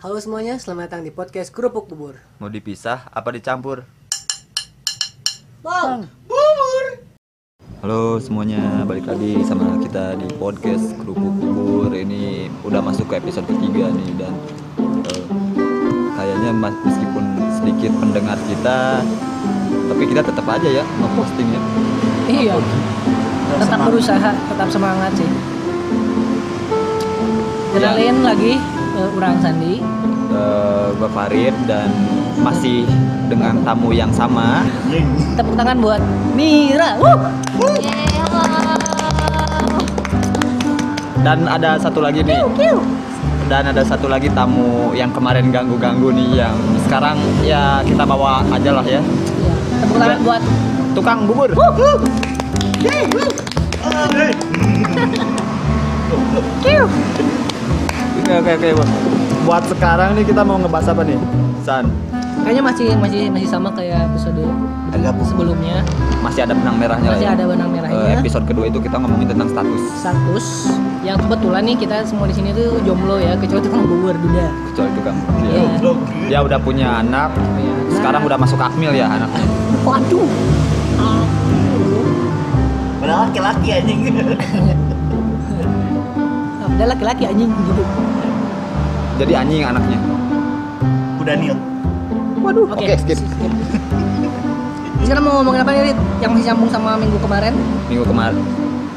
Halo semuanya, selamat datang di podcast Kerupuk Bubur. Mau dipisah apa dicampur? Bang, Halo semuanya, balik lagi sama kita di podcast Kerupuk Bubur Ini udah masuk ke episode ketiga nih Dan eh, kayaknya meskipun sedikit pendengar kita Tapi kita tetap aja ya ngeposting ya iya. Tetap berusaha, tetap semangat sih. Kenalin lagi eh, Urang Sandi. Eh, Gua Farid dan masih dengan tamu yang sama. Tepuk tangan buat Mira. Wuh. Dan ada satu lagi nih. Dan ada satu lagi tamu yang kemarin ganggu-ganggu nih yang sekarang ya kita bawa aja lah ya. Tepuk tangan buat tukang bubur oke oke oke Bu. buat sekarang nih kita mau ngebahas apa nih San? Kayaknya masih masih masih sama kayak episode sebelumnya. masih ada benang merahnya lah Masih ya? ada benang Eh, merahnya. episode kedua itu kita ngomongin tentang status. Status. Yang kebetulan nih kita semua di sini tuh jomblo ya kecuali tukang bubur duda kecuali tukang Iya. dia, dia udah punya anak. Sekarang udah masuk akmil ya anaknya. Waduh. Padahal laki-laki anjing. udah laki-laki anjing gitu jadi anjing anaknya. Udah Nil. waduh oke. Oke, skip. sekarang mau ngomongin apa nih yang masih nyambung sama minggu kemarin? Minggu kemarin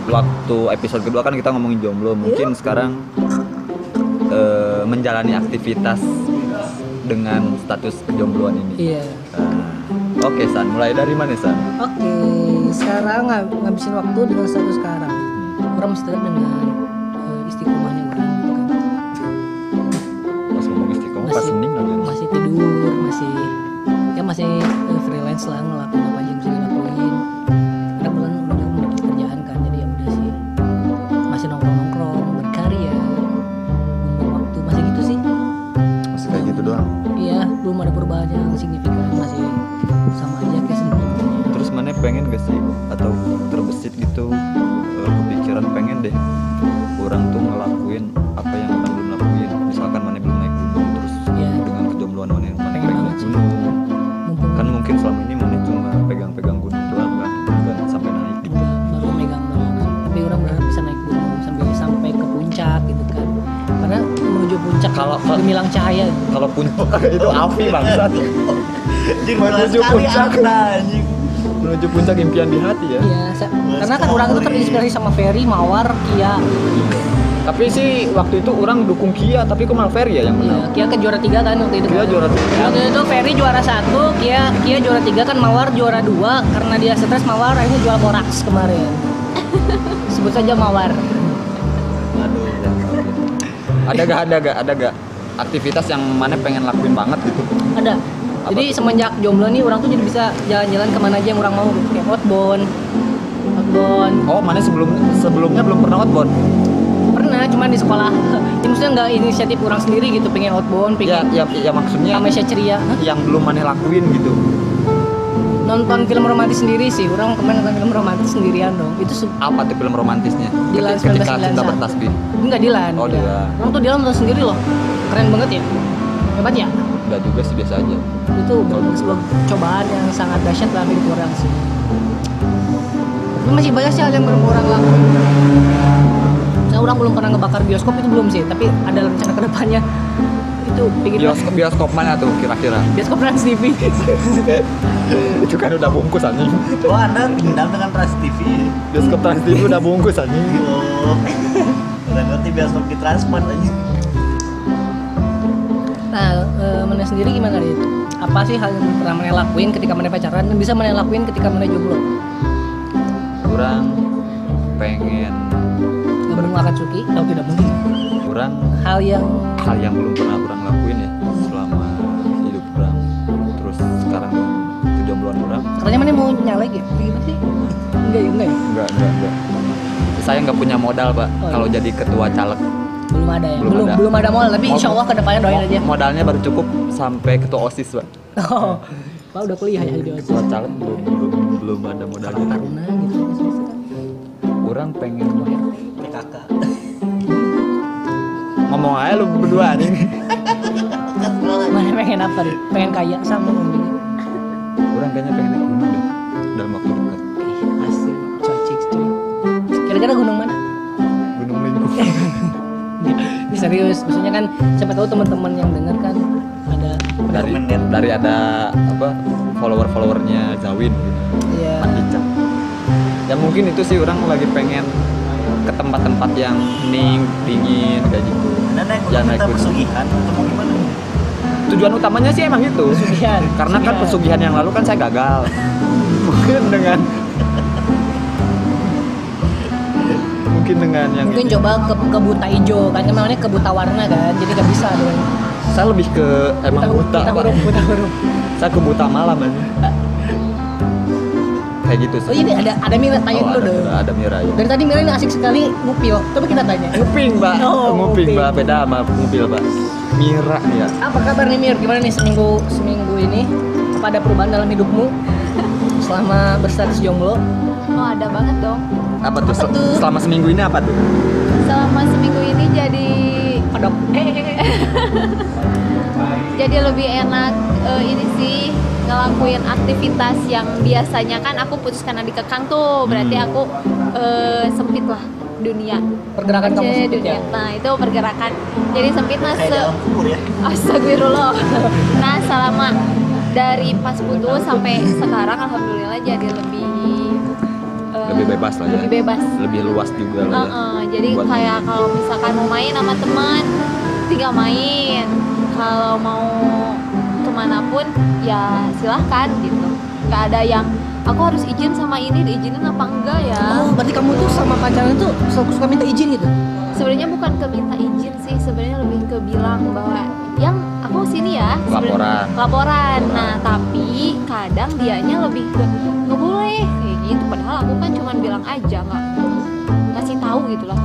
waktu episode kedua kan kita ngomongin jomblo. Mungkin sekarang eh, menjalani aktivitas dengan status kejombloan ini. Iya. Nah, oke san. Mulai dari mana san? Oke sekarang ngab- ngabisin waktu dengan status sekarang. Orang mesti dengan masih ya masih eh, freelance lah ngelakuin apa aja yang bisa dilakuin. Karena bulan udah memiliki kerjaan kan jadi ya udah sih. Masih nongkrong nongkrong berkarya buang waktu masih gitu sih. Masih kayak gitu doang? Iya belum ada perubahan yang signifikan masih sama aja kayak sebelumnya. Terus mana pengen gak sih? Atau terbesit gitu eh, kepikiran pengen deh puncak itu api bangsat Anjing Menuju puncak. menuju puncak impian di hati ya Iya, karena kan orang itu terinspirasi sama Ferry, Mawar, Kia. tapi sih waktu itu orang dukung Kia tapi kok malah Ferry ya yang Iya, menang Kia kan juara tiga kan waktu itu. Kia juara tiga. Waktu itu Ferry juara satu, Kia Kia juara tiga kan Mawar juara dua karena dia stres Mawar akhirnya jual boraks kemarin. Sebut saja Mawar. Aduh. ada gak ada gak ada gak aktivitas yang mana pengen lakuin banget gitu Ada. Apa Jadi semenjak jomblo nih orang tuh jadi bisa jalan-jalan ke mana aja yang orang mau kayak outbound, outbound. oh mana sebelum sebelumnya belum pernah outbound Pernah, cuman di sekolah. Ya, maksudnya nggak inisiatif orang sendiri gitu, pengen outbound, ya pengen ya, ya maksudnya Amnesia ceria. Yang belum mana lakuin gitu nonton film romantis sendiri sih. Orang kemarin nonton film romantis sendirian dong. Itu apa tuh film romantisnya? Dilan ketika 1991. cinta bertasbih. Enggak Dilan. Oh, Dilan. orang tuh Dilan nonton sendiri loh. Keren banget ya. Hebat ya? Enggak juga sih biasa aja. Itu sebuah cobaan yang sangat dahsyat dalam hidup orang sih. Masih banyak sih hal yang belum orang lakuin saya orang belum pernah ngebakar bioskop itu belum sih tapi ada rencana ke depannya itu bikin bioskop bioskop mana tuh kira-kira bioskop Trans TV itu kan udah bungkus anjing Oh anda dendam dengan Trans TV. bioskop trans TV udah bungkus anjing Oh. Udah ngerti bioskop di transport anjing. Nah, e, mana sendiri gimana nih? Apa sih hal yang pernah mana lakuin ketika mana pacaran dan bisa mana lakuin ketika mana jomblo? kurang pengen Gak mau akan suki? Oh tidak mungkin. kurang Hal yang hal yang belum pernah kurang lakuin ya selama hidup kurang terus sekarang kejombloan kurang katanya mana mau nyalek ya? Gimana sih? Enggak ya, enggak ya? enggak enggak enggak saya nggak punya modal pak Oh, kalau iya. jadi ketua caleg Belum ada ya? Belum Belum ada. belum ada modal, tapi insya Allah ke depannya doain aja. modalnya baru cukup sampai ketua osis pak Oh, Pak udah kuliah ya di OSIS. ketua caleg belum belum belum ada modalnya Taruna gitu orang pengen PKK. Ngomong aja lu berdua nih pengen apa nih pengen kaya sama mungkin Orang kayaknya pengen naik gunung deh dalam waktu dekat. Ih, asik cocik cuy kira-kira gunung mana Gunung Lingkung. Ini serius maksudnya kan siapa tahu teman-teman yang dengar kan ada dari dari ada apa follower followernya Zawin gitu. ya Pandicam. Ya mungkin itu sih orang lagi pengen ke tempat-tempat yang hening, dingin kayak gitu. Anda naik Ya, gunung naik kita gunung. pesugihan atau mau gimana? Tujuan utamanya sih emang itu. pesugihan Karena kan pesugihan yang lalu kan saya gagal. Mungkin dengan mungkin dengan yang mungkin ini. coba ke, ke buta hijau kan kan namanya ke buta warna kan jadi nggak bisa dong saya lebih ke emang buta, buta Pak. huruf buta huruf saya ke buta malam aja kayak gitu sih. Oh ini ada ada Mira tanya Oh, dulu ada, dong. Ada, Mira ya dari tadi Mira ini asik sekali ngupil. Coba kita tanya. Nguping mbak. Oh, nguping. Nguping. mbak. Beda sama ngupil mbak. Mira ya apa kabar nih Mir? Gimana nih seminggu seminggu ini? Apa ada perubahan dalam hidupmu? Selama berstatus jomblo? Oh ada banget dong. apa tuh, Apa sel- tuh? selama seminggu ini apa tuh? Selama seminggu ini jadi ada jadi lebih enak eh, ini sih ngelakuin aktivitas yang biasanya kan aku putus karena dikekang tuh berarti Hmm. aku eh, sempit lah dunia pergerakan kamu sempit ya Nah itu pergerakan jadi sempit nah Kayak se- ya. Astagfirullah. Nah, selama dari pas putus sampai sekarang alhamdulillah jadi lebih eh, lebih bebas lah ya Lebih bebas. lebih luas juga lah ya Uh-uh, jadi Buat- kayak kalau misalkan mau main sama teman tinggal main. Kalau mau ke mana pun ya silahkan gitu. Gak ada yang aku harus izin sama ini diizinin apa enggak ya. oh berarti kamu tuh sama pacarnya tuh suka suka minta izin gitu Sebenarnya bukan ke minta izin sih, sebenarnya lebih ke bilang bahwa yang aku sini ya. sebenarnya- Laporan. Laporan. Nah, tapi kadang dianya lebih ke nggak boleh kayak gitu. Padahal aku kan cuma bilang aja nggak ngasih tahu gitu lah.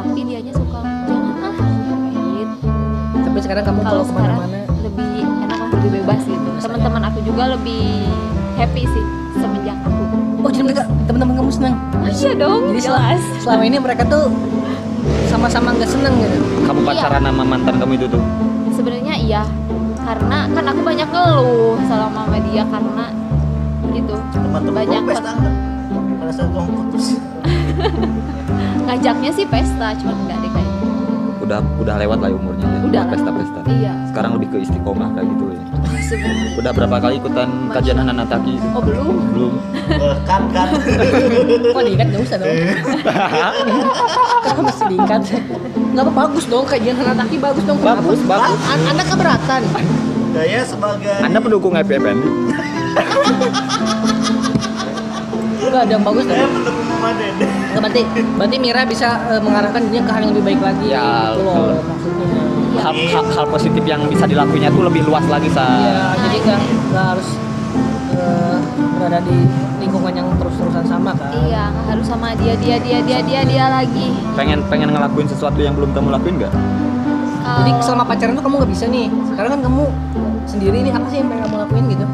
Tapi dianya suka jangan ah gitu. tapi sekarang kamu Kalau ke mana-mana lebih bebas gitu. Teman-teman aku juga lebih happy sih semenjak aku. oh jadi mereka teman-teman kamu senang Oh, iya dong, jadi jelas. selama ini mereka tuh sama-sama nggak senang gitu kamu Iya. pacaran sama mantan kamu itu tuh sebenarnya iya karena kan aku banyak ngeluh selama sama dia karena gitu Teman-teman Banyak pesta kamu putus. ngajaknya sih pesta cuman enggak deh kayaknya udah udah lewat lah ya umurnya ya. Udah lah. pesta-pesta. Iya. Sekarang lebih ke istiqomah kayak gitu ya. Sebenarnya udah berapa kali ikutan kajian anak taki oh belum. Belum. Eh, kan kan. kok diikat nggak usah dong. Kenapa mesti diikat nggak apa bagus dong kajian anak taki bagus dong. Kenapa? Bagus, bagus. An- anda keberatan. Saya sebagai anda pendukung FPPN nggak ada yang bagus saya dong pendukung Ramadan. Nggak berarti berarti Mira bisa eh, mengarahkan dirinya ke hal yang lebih baik lagi. Ya, gitu loh betul. maksudnya. Hal, hal, hal positif yang bisa dilakuinnya tuh lebih luas lagi sa. Iya, jadi nggak nggak harus eh, berada di lingkungan yang terus-terusan sama kan? Iya nggak harus sama dia dia dia dia dia dia lagi. Pengen pengen ngelakuin sesuatu yang belum kamu lakuin nggak? Jadi selama pacaran tuh kamu nggak bisa nih. Sekarang kan kamu sendiri nih apa sih yang pengen kamu lakuin gitu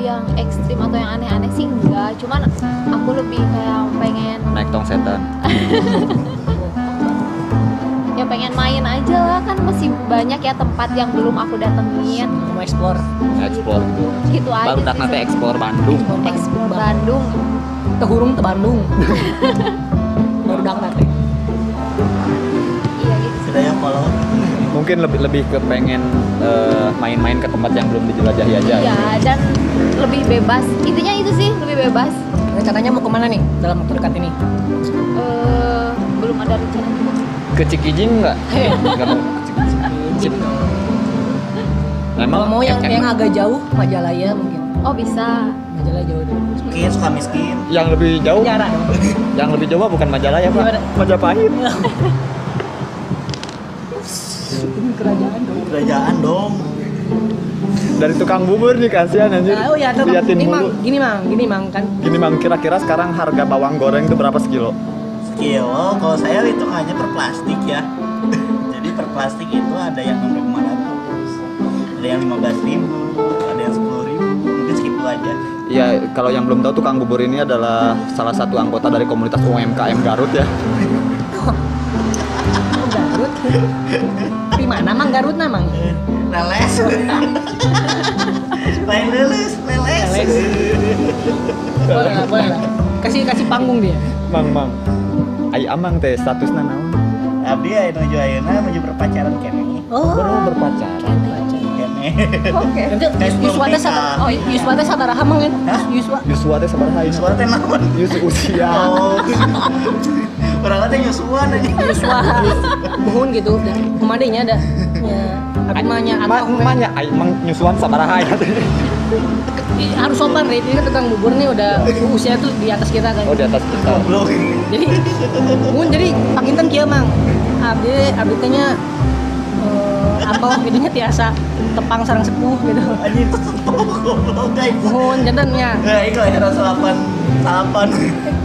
yang ekstrim atau yang aneh-aneh sih enggak. Cuman aku lebih kayak pengen naik tong setan. Ya pengen main aja lah kan masih banyak ya tempat yang belum aku datengin. Kamu explore? Explore. Gitu gitu aja baru tak sih nanti explore Bandung. Explore Bandung. Ke Hurung ke Bandung mungkin lebih lebih ke pengen eh, main-main ke tempat yang belum dijelajahi aja Iya dan lebih bebas. Intinya itu sih lebih bebas. rencananya mau ke mana nih dalam waktu dekat ini Eh belum ada rencana juga. ke Cikijing nggak nggak mau ke Cikijing. Emang mau yang yang agak jauh Majalaya mungkin Oh bisa. Majalaya jauh deh Miskin suka miskin. yang lebih jauh jarak dong yang lebih jauh bukan Majalaya pak? Majapahit kerajaan dong Kerajaan dong. dari tukang bubur nih kasihan anjir Nah, oh ya tuh liatin ini mang mulu gini mang gini mang kan gini mang kira-kira sekarang harga bawang goreng itu berapa sekilo Skill. Oh, kalau saya hitungannya per plastik ya. Jadi per plastik itu ada yang 6.500, ada yang 15.000, ada yang 10.000. Mungkin segitu aja. Iya, kalau yang belum tahu tukang bubur ini adalah salah satu anggota dari komunitas UMKM Garut ya. oh Garut mana mang Garut namang? leles lain leles leles. Boleh lah, boleh lah. Kasih kasih panggung dia. mang mang ai amang teh statusna naon abdi aya nuju ayeuna menuju berpacaran kene Oh. baru berpacaran kene Oke. Nanti Tes Yuswa teh sabar. Oh, Yuswa teh sabaraha mang? Hah? Yuswa. Yusua teh sabaraha ini suara teh naon Yus usia oh Orang ada nyusuan aja. Nyusuan. Mohon gitu udah. Ada. Ya. Aimanya atau emanya aing mang nyusuan sabaraha ya. harus sopan nih ini tentang bubur nih udah usia tuh di atas kita kan oh di atas kita jadi mun jadi pakinten kia mang abdi abdi nya eh, apa bedanya tiasa tepang sarang sepuh gitu anjir tepang goblok guys mun jantan ya. ya ieu rasa 8 Kapan?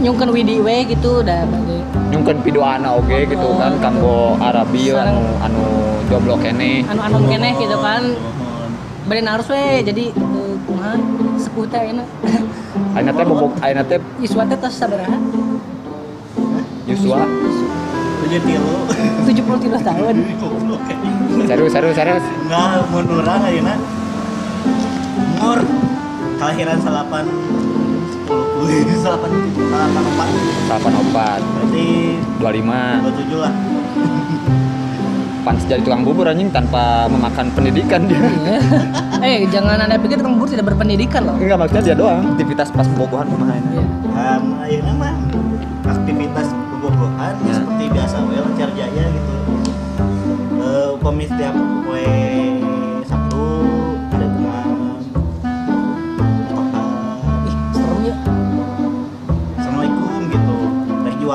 nyungkan Widi we gitu udah bagi. nyungkan pidoana oge okay, gitu kan oh. kanggo Arabi anu anu jomblo kene. Anu anu kene gitu kan. beri harus we jadi uh, kumaha sepuh teh ayeuna. Ayeuna teh bobok ayeuna teh Yuswa teh tos sabaraha? Yuswa. Tujuh tilu. Tujuh puluh tilu tahun. Serius, serius, serius. Nggak, mundur ayeuna. Umur kelahiran salapan salapan empat 84 berarti 25 dua tujuh lah Pans jadi tukang bubur anjing tanpa memakan pendidikan dia. Iya. eh, jangan Anda pikir tukang bubur tidak berpendidikan loh. Enggak maksudnya dia doang aktivitas pas bobogohan kumaha Iya. ini. um, mah aktivitas bobogohan ya. Ya. seperti biasa we lancar jaya gitu eh upami setiap poe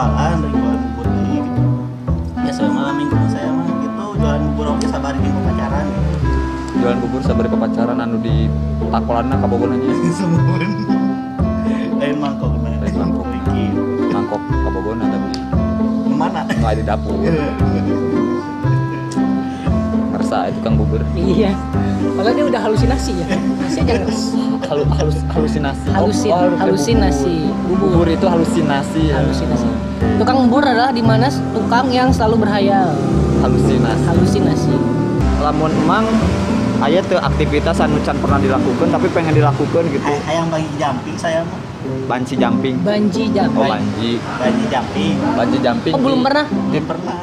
jualan lagi jualan bubur deui gitu ya saya malam minggu saya mah gitu jualan bubur oke sabar gitu pacaran gitu Jualan bubur sabari pacaran anu di takolanna ka Bogor anjing. semun lain mangkok nah Lain mangkok. Iki. Mangkok ka Bogor tapi mana aya di dapur. Ngerasa itu tukang bubur. Iya. Padahal dia udah halusinasi ya. Nasi aja nggak Halu, halus, halusinasi. Halusin- harus kayak halusinasi. Bubur. bubur itu halusinasi. ya. halusinasi. Tukang bubur adalah di mana tukang yang selalu berhayal. Halusinasi. Halusinasi. Lamun emang aya teu aktivitas anu can pernah dilakukan tapi pengen dilakukan gitu. Hay- hayang bagi jumping saya mah Banci jumping. Banji Oh, jumping. banji. bagi jumping Banji jumping. Oh, belum pernah. belum pernah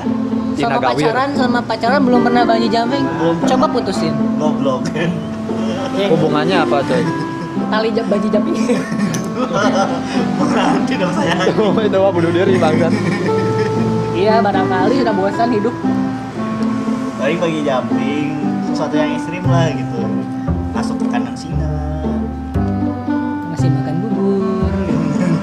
Sama pacaran sama pacaran belum pernah banji jumping. Belum pernah. Coba putusin. goblok Hubungannya apa, coy? Tali jab banji jumping. berarti dong saya itu mah bunuh diri bangsat. Iya, barangkali sudah bosan hidup. bagi bagi jumping sesuatu yang ekstrim lah gitu masuk ke kandang singa Masih makan bubur.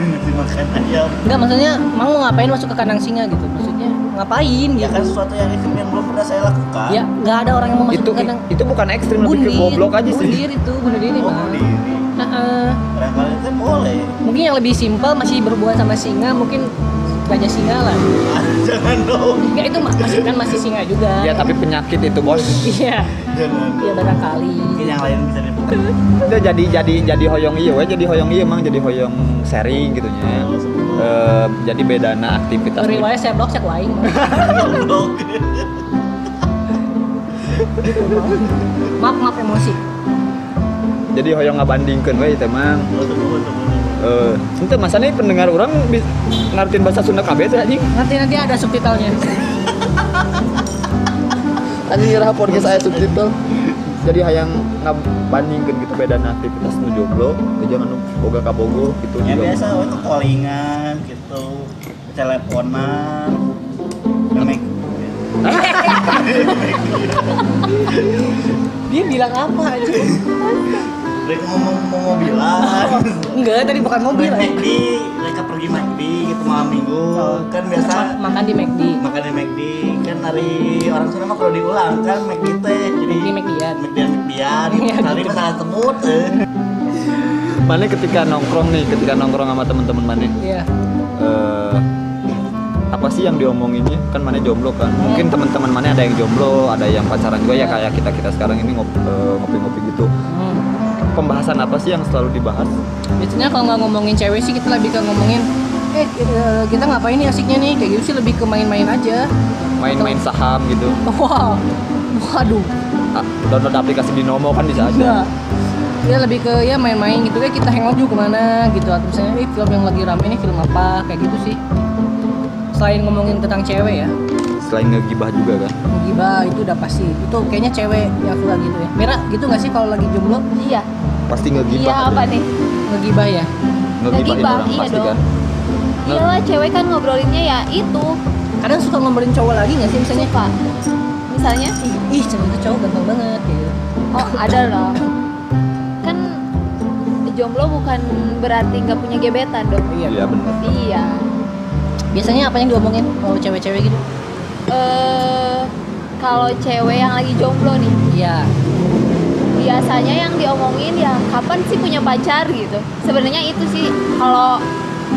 ngasih makan ayam Enggak, maksudnya mau ngapain masuk ke kandang singa gitu? Maksudnya ngapain ya kan gitu? sesuatu yang ekstrim yang belum pernah saya lakukan Ya, nggak ada orang yang mau masuk Itu ke kandang itu bukan ekstrim lebih ke Bunuh goblok aja bunuh sih. diri itu, bunuh diri oh mah. diri barangkali itu boleh Mungkin yang lebih simpel masih berhubungan sama singa, mungkin raja singa lah. Ah, jangan dong Ya itu ma- masih kan masih singa juga. Ya tapi penyakit itu bos. Iya, jangan iya barangkali. mungkin yang lain bisa dibuka Itu jadi jadi jadi hoyong iya, we. jadi hoyong iya emang jadi hoyong sharing gitu nya. Eh, jadi bedana aktivitas. Wae saya blok saya lain. maaf maaf emosi. Jadi hoyong ngabandingkeun we teh betul. Eh, ente masanya pendengar orang ngartiin bahasa Sunda kabeh teh anjing. Nanti nanti ada subtitlenya. Anjing iraha podcast saya subtitle. Jadi hayang ngabandingkeun gitu bedana aktivitas nu jomblo, jeung anu boga kabogo gitu ya biasa we tuh callingan gitu teleponan memek Dia bilang apa aja? Mereka ngomong mau mobilan Enggak, tadi bukan mobil. Naik McD mereka pergi McD gitu malam minggu kan biasa Makan di McD. makan di McD kan hari orang Sunda mah kalau diulang kan McD teh jadi Di McD-an. McD-an McD-an Iya, kali gitu. masalah sebut eh. Mana ketika nongkrong nih, ketika nongkrong sama teman-teman mana Iya. eh apa sih yang diomonginnya kan mana jomblo kan mungkin teman-teman mana ada yang jomblo ada yang pacaran juga ya kayak kita kita sekarang ini ngop- eh, ngopi-ngopi gitu Hmm. Pembahasan apa sih yang selalu dibahas? Biasanya kalau nggak ngomongin cewek sih kita lebih ke ngomongin eh eh, kita ngapain nih asiknya nih? Kayak gitu sih lebih ke main-main aja. Main-main saham gitu. Wow waduh. Ah, download aplikasi Binomo kan bisa aja. Enggak ya lebih ke ya main-main gitu. Kayak kita hangout juga ke mana gitu. Atau misalnya eh film yang lagi rame nih film apa? Kayak gitu sih. Selain ngomongin tentang cewek ya. Selain ngegibah juga kan? Gibah itu udah pasti. Itu kayaknya cewek yang suka gitu ya. Mira gitu nggak sih kalau lagi jomblo? Iya pasti ngegibah. Iya apa nih? Ngegibah ya? Ngegibahin Ngegibah, orang iya pasti dong. kan? Nge- iyalah cewek kan ngobrolinnya ya itu. Kadang suka ngomongin cowok lagi nggak sih misalnya? Suka. Misalnya? Ih, ih ternyata cowok ganteng banget gitu. Oh ada loh. Kan jomblo bukan berarti nggak punya gebetan dong. Iya. Iya benar. Iya. Biasanya apa yang diomongin kalau cewek-cewek gitu? Eh kalau cewek yang lagi jomblo nih. Iya biasanya yang diomongin ya kapan sih punya pacar gitu. Sebenarnya itu sih kalau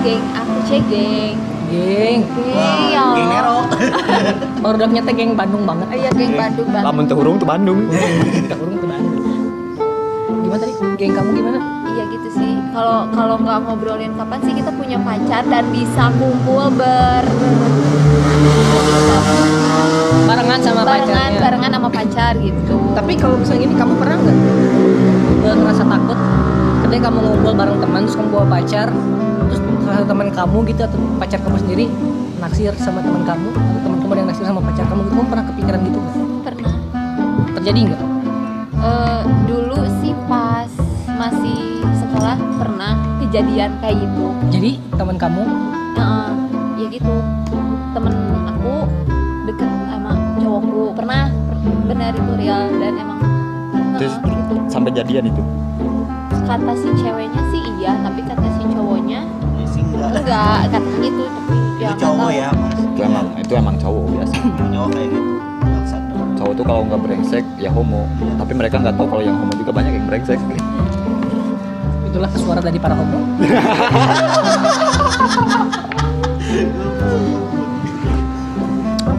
geng aku cek geng. Geng? Geng ya geng Nero. baru udah nyata geng Bandung banget. Iya geng Bandung banget. Lamun hurung tuh Bandung. Gak urung tuh Bandung. Gimana tadi? Geng kamu gimana? Iya gitu sih. Kalau kalau nggak ngobrolin kapan sih kita punya pacar dan bisa kumpul ber barengan sama barengan pacarnya. barengan sama pacar gitu. Tapi kalau misalnya gini kamu pernah nggak? Ngerasa takut. Ketika kamu ngumpul bareng teman terus kamu bawa pacar terus salah satu teman kamu gitu atau pacar kamu sendiri naksir sama teman kamu atau teman kamu yang naksir sama pacar kamu gitu kamu pernah kepikiran gitu nggak? Pernah. Terjadi nggak? Eh, dulu sih pas masih sekolah pernah kejadian kayak gitu. Jadi teman kamu? Heeh, ya gitu. Temen aku deket sama cowokku pernah benar itu real dan emang Terus gitu. sampai jadian itu kata si ceweknya sih iya tapi kata si cowoknya Isi enggak. enggak kata gitu tapi ya Itu cowok tahu. ya, Mas. itu emang itu emang cowok biasa Cowok kayak gitu. Cowok tuh kalau nggak brengsek ya homo tapi mereka nggak tahu kalau yang homo juga banyak yang brengsek itulah suara dari para homo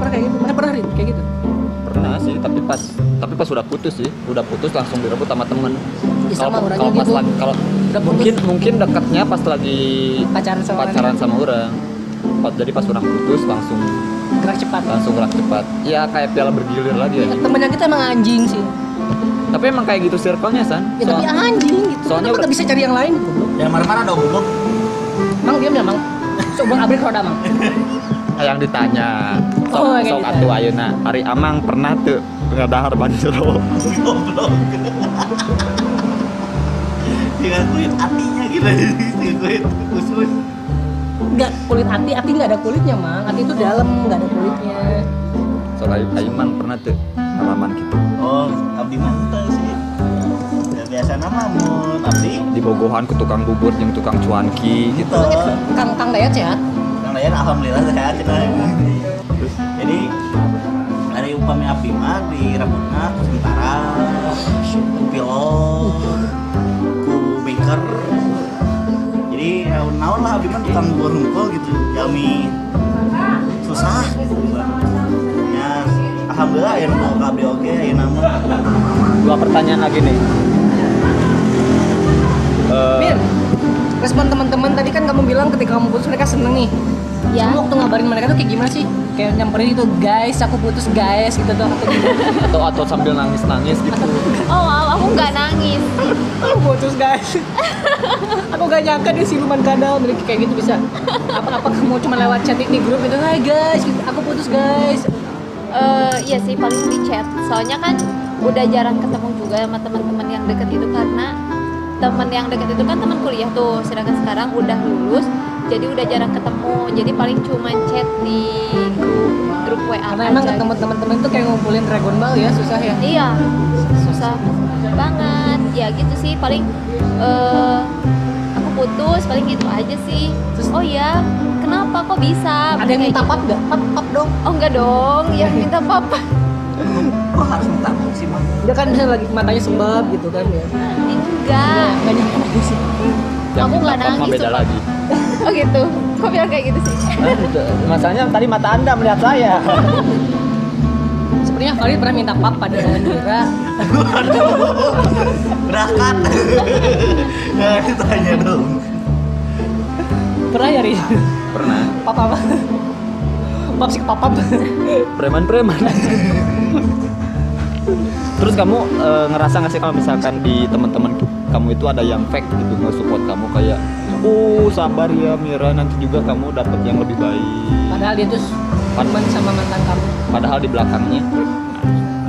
pernah kayak gitu? Mana pernah Rin? kayak gitu? Pernah sih tapi pas tapi pas udah putus sih. Udah putus langsung direbut sama temen. Ya, sama kalau orangnya kalau pas gitu. lagi kalau Udah putus. mungkin mungkin dekatnya pas lagi pacaran sama pacaran sama orang. Pas- jadi pas orang putus langsung orang. gerak cepat. langsung gerak cepat. Ya kayak piala bergilir lagi ya. Temennya kita emang anjing sih. Tapi emang kayak gitu circle-nya san. Ya tapi Soal- anjing gitu. Soalnya udah- bisa cari yang lain gitu Jangan marah-marah dong, Bro. Mang diam ya Mang. Coba abrik roda Mang yang ditanya sok Oh, sok gitu. atuh ayeuna hari amang pernah tuh ngadahar banjero Goblok. Dengan kulit hatinya gitu. Dengan kulit usus. nggak kulit hati hati nggak ada kulitnya Mang hati itu dalam nggak ada kulitnya sok ayu ayu mang pernah tuh pengalaman gitu Oh, abdi mantap sih. Ya biasa nama mun abdi di bogohan ke tukang bubur yang tukang cuanki gitu gitu. Kang Kang Dayat sehat Dayan alhamdulillah sehat cenah. Jadi dari upami abdi mah di rambutna sementara ku pilot ku baker. Jadi naon lah abdi mah tukang bubur hungkul gitu jami susah. Ya alhamdulillah ya ke abdi oke ya nama. Dua pertanyaan lagi nih. Eh, Mir respon teman-teman tadi kan kamu bilang ketika kamu putus mereka seneng nih ya kamu waktu ngabarin mereka tuh kayak gimana sih? Kayak nyamperin itu guys aku putus guys gitu tuh atau atau atau sambil nangis nangis gitu. Oh aku nggak nangis. Aku putus guys. Aku gak nyangka dia siluman kadal milik kayak gitu bisa. Apa apa kamu cuma lewat chat di grup itu hai guys gitu, aku putus guys. Eh, iya sih paling di chat. Soalnya kan udah jarang ketemu juga sama teman-teman yang deket itu karena teman yang deket itu kan teman kuliah tuh. Sedangkan sekarang udah lulus jadi udah jarang ketemu jadi paling cuma chat di grup grup WA karena emang aja. ketemu teman-teman tuh kayak ngumpulin Dragon Ball ya susah ya? Iya susah banget. Ya gitu sih paling eh aku putus paling gitu aja sih. Terus- oh ya kenapa kok bisa? Ada yang minta gitu. pap gak? pap pap dong. Oh enggak dong yang minta papa kok harus minta sih mah dia kan bisa lagi matanya sembab gitu kan ya. Enggak. Nggak lagi sih Aku nggak pap nangis, beda lagi oh gitu. Kok bilang kayak gitu sih? Masalahnya tadi mata anda melihat saya. Sepertinya Farid pernah minta pap pada Mira berangkat. Nah ditanya dong. Pernah ya Ri? pernah. Papa apa? Pap sih papap preman-preman. Terus kamu eh, ngerasa nggak sih kalau misalkan di teman-teman kamu itu ada yang fake gitu nggak support kamu kayak oh sabar ya Mira. Nanti juga kamu dapat yang lebih baik. Padahal dia tuh teman sama mantan kamu. Padahal di belakangnya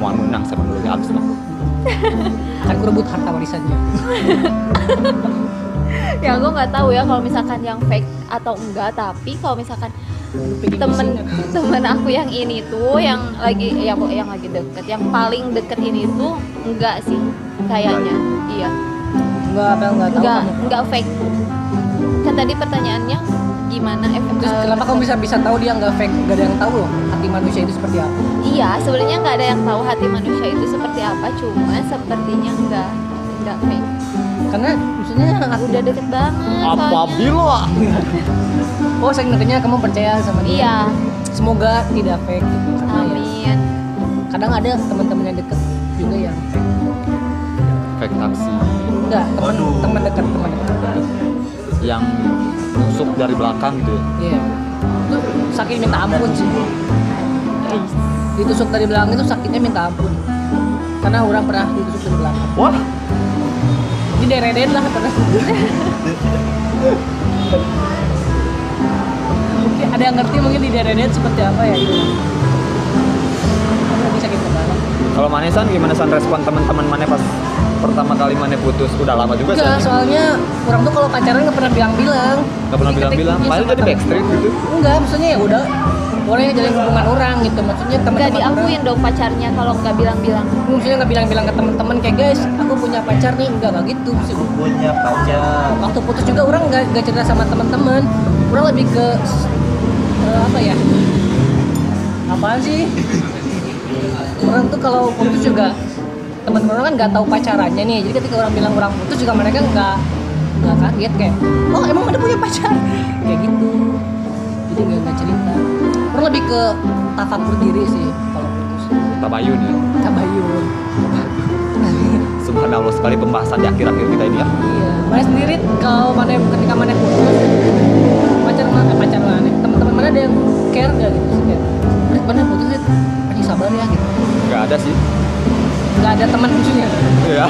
mau menang sama dulu habis lah. Akan kurebut harta warisannya ya gue nggak tahu ya kalau misalkan yang fake atau enggak tapi kalau misalkan temen temen aku yang ini tuh yang lagi yang yang lagi deket yang paling deket ini tuh enggak sih kayaknya. Iya. Enggak apa enggak tahu enggak enggak fake kan tadi pertanyaannya gimana efek terus eh, kenapa kamu bisa bisa tahu dia nggak fake? Gak ada yang tahu loh hati manusia itu seperti apa. Iya sebenarnya nggak ada yang tahu hati manusia itu seperti apa cuma sepertinya enggak enggak fake. Karena maksudnya udah deket banget soalnya. apabila oh saya ngertinya kamu percaya sama dia. Iya. Semoga tidak fake gitu karena ya, amin. kadang ada teman-teman yang deket juga yang fake. Fake taksi. Enggak teman teman dekat teman dekat yang nusuk dari belakang gitu ya. Iya. Itu sakit minta ampun sih. Ditusuk dari belakang itu sakitnya minta ampun. Karena orang pernah ditusuk dari belakang. Wah ini dereden lah pernah. Mungkin ada yang ngerti mungkin di dereden seperti apa ya itu kalau manesan gimana san respon teman-teman mana pas pertama kali mana putus udah lama juga enggak sih. soalnya orang tuh kalau pacaran nggak pernah bilang-bilang. Nggak pernah Jadi bilang-bilang? Iya, paling jadi backstreet gitu? Enggak maksudnya ya udah yang jalin hubungan orang gitu. Maksudnya nggak teman-teman orang diakuin dong pacarnya kalau nggak bilang-bilang. Maksudnya nggak bilang-bilang ke teman-teman kayak guys aku punya pacar nih. Enggak nggak gitu sih. Punya pacar. Waktu putus juga orang nggak nggak cerita sama teman-teman orang lebih ke eh, apa ya? Apaan sih? Orang tuh kalau putus juga teman-teman orang kan nggak tahu pacarannya nih. Jadi ketika orang bilang orang putus juga mereka nggak nggak kaget kayak oh emang ada punya pacar? Kayak gitu. Jadi nggak nggak cerita. Orang lebih ke tafakur diri sih kalau putus. Tabayun ya? Tabayun. Subhanallah sekali pembahasan di akhir-akhir kita ini ya. Iya, mana sendiri kalau mana ketika mana putus pacar mana pacar mana teman-teman mana ada yang care gak gitu? Sih kayak "Rit, mana putus? Aji sabar ya gitu. Nggak ada sih nggak ada teman khususnya. Ya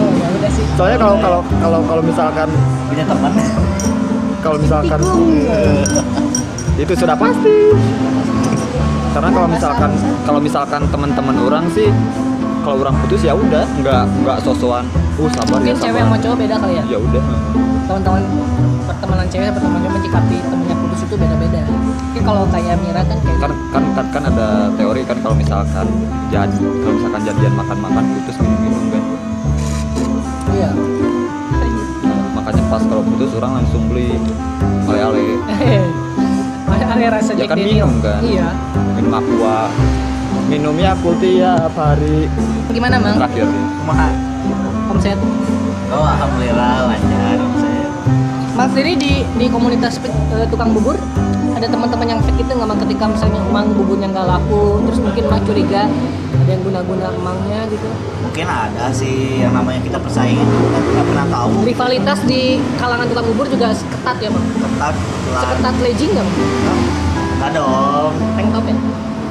oh ya udah sih. Soalnya kalau kalau kalau kalau misalkan punya teman? Kalau misalkan itu sudah pasti. Karena kalau misalkan kalau misalkan teman-teman orang sih kalau orang putus ya udah nggak nggak sosokan. Uh sabar mungkin ya cewek sabar. sama cowok beda kali ya? Ya udah. Teman-teman pertemanan cewek sama pertemanan cowok mencikapi temennya itu beda-beda. Mungkin kalau kayak Mira kan kayak kan kan kan, kan ada teori kan kalau misalkan jadi kalau misalkan jadian makan-makan putus minum-minum kan. Iya. Nah, makanya pas kalau putus orang langsung beli ale-ale ada area rasa Ya kan minum kan. iya. Minum aqua minumnya aku tiap hari. Gimana mang? Terakhir nih. Kumaha omset oh alhamdulillah lancar. saya Mas sendiri di di komunitas eh, tukang bubur ada teman-teman yang fake itu nggak mang ketika misalnya emang buburnya nggak laku terus mungkin mang curiga ada yang guna-guna emangnya gitu. Mungkin ada sih yang namanya kita persaingan kita nggak pernah tahu. Rivalitas di kalangan tukang bubur juga ketat ya bang? Ketat lah seketat legging nggak bang? Nggak dong. Tank top ya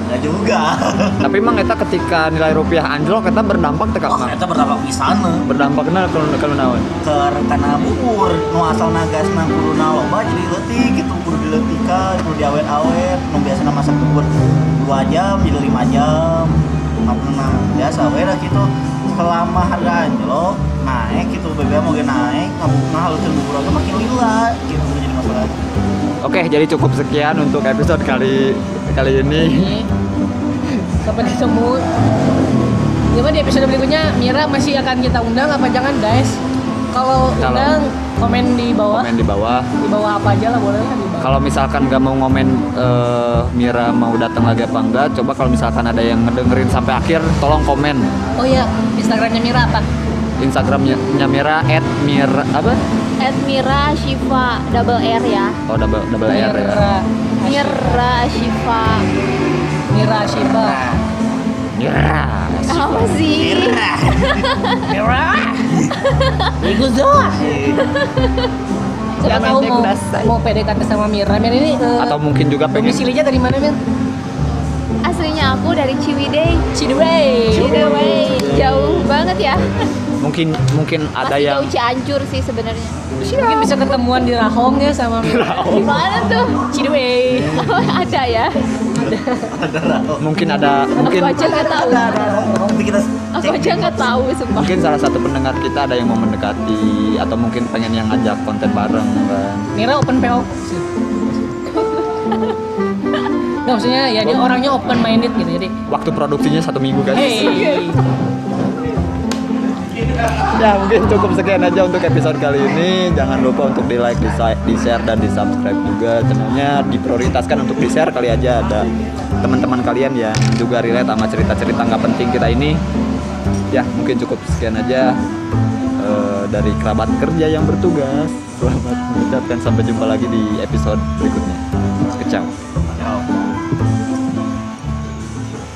nggak juga. Tapi emang kita ketika nilai rupiah anjlok kita berdampak tekak oh ternyata berdampak pisana berdampaknya kalau kalau naon karena bubur. Nu asal nagas nang kudu loba jadi letih gitu kudu diletikan kudu diawet-awet nu biasa masak bubur 2 jam jadi 5 jam. Pernah biasa we lah gitu. Selama harga anjlok naik gitu BBM mau naik ngabukna halusin bubur aja makin lila gitu jadi masalah. Oke jadi cukup sekian untuk episode kali kali ini. Ini sampai ketemu gimana di episode berikutnya Mira masih akan kita undang apa jangan guys? Kalau undang komen di bawah. komen di bawah. Di bawah apa aja lah boleh lah di bawah. Kalau misalkan nggak mau ngomen eh, Mira mau datang lagi apa enggak coba kalau misalkan ada yang ngedengerin sampai akhir tolong komen. Oh iya Instagramnya Mira apa? Instagramnya Mira at Mir apa? At Mira Shiva double R ya. Oh double double R ya Mira Mira Shiva Mira Shiba nah Mira apa sih Mira Iguzo Eh, Siapa tahu mau, mau PDKT sama Mira. Mira ini eh, atau mungkin juga pengen domisilinya dari mana, Mir? Aslinya aku dari Ciwidey. Cidewey. Ciwidey. Jauh banget ya. Mungkin mungkin ada Masih yang jauh Cianjur sih sebenarnya. Mungkin bisa ketemuan di Rahong ya sama Mira. Gimana tuh? Oh, ada ya. ada lah mungkin ada mungkin Aku aja nggak tahu. nanti kita Aku aja nggak tahu sumpah. mungkin salah satu pendengar kita ada yang mau mendekati atau mungkin pengen yang ngajak konten bareng kan Mira open PO. Nggak, maksudnya ya dia orangnya open minded gitu jadi waktu produksinya satu minggu kan hey ya mungkin cukup sekian aja untuk episode kali ini. Jangan lupa untuk di like di, di share dan di subscribe juga. Channelnya diprioritaskan untuk di share kali aja. Ada teman-teman kalian yang juga relate sama cerita-cerita nggak penting kita ini. Ya mungkin cukup sekian aja eh, dari kerabat kerja yang bertugas. Selamat mengucapkan sampai jumpa lagi di episode berikutnya. Kecam